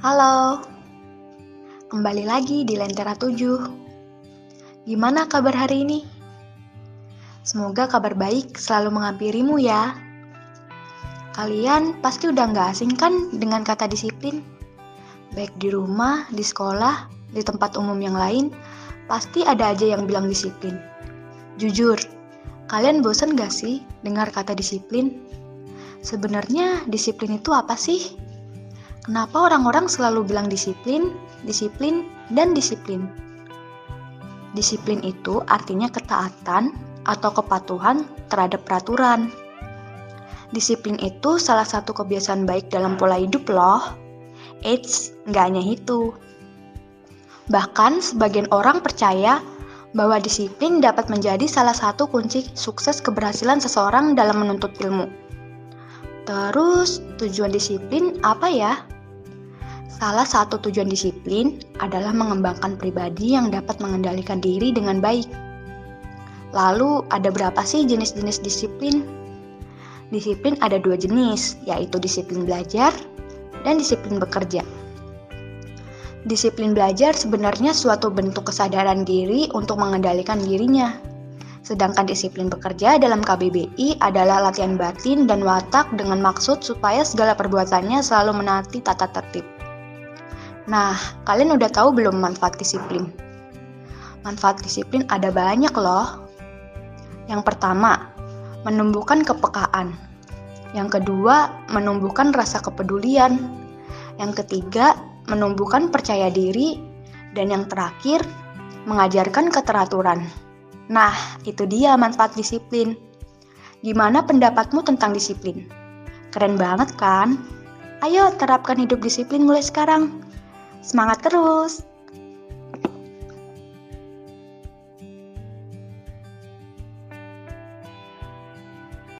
Halo, kembali lagi di Lentera 7. Gimana kabar hari ini? Semoga kabar baik selalu menghampirimu ya. Kalian pasti udah nggak asing kan dengan kata disiplin? Baik di rumah, di sekolah, di tempat umum yang lain, pasti ada aja yang bilang disiplin. Jujur, kalian bosan gak sih dengar kata disiplin? Sebenarnya disiplin itu apa sih? Kenapa orang-orang selalu bilang disiplin, disiplin, dan disiplin? Disiplin itu artinya ketaatan atau kepatuhan terhadap peraturan. Disiplin itu salah satu kebiasaan baik dalam pola hidup loh. Eits, nggak hanya itu. Bahkan sebagian orang percaya bahwa disiplin dapat menjadi salah satu kunci sukses keberhasilan seseorang dalam menuntut ilmu. Terus, tujuan disiplin apa ya? Salah satu tujuan disiplin adalah mengembangkan pribadi yang dapat mengendalikan diri dengan baik. Lalu, ada berapa sih jenis-jenis disiplin? Disiplin ada dua jenis, yaitu disiplin belajar dan disiplin bekerja. Disiplin belajar sebenarnya suatu bentuk kesadaran diri untuk mengendalikan dirinya, Sedangkan disiplin bekerja dalam KBBI adalah latihan batin dan watak dengan maksud supaya segala perbuatannya selalu menaati tata tertib. Nah, kalian udah tahu belum manfaat disiplin? Manfaat disiplin ada banyak loh. Yang pertama, menumbuhkan kepekaan. Yang kedua, menumbuhkan rasa kepedulian. Yang ketiga, menumbuhkan percaya diri. Dan yang terakhir, mengajarkan keteraturan. Nah, itu dia manfaat disiplin. Gimana pendapatmu tentang disiplin? Keren banget kan? Ayo terapkan hidup disiplin mulai sekarang. Semangat terus!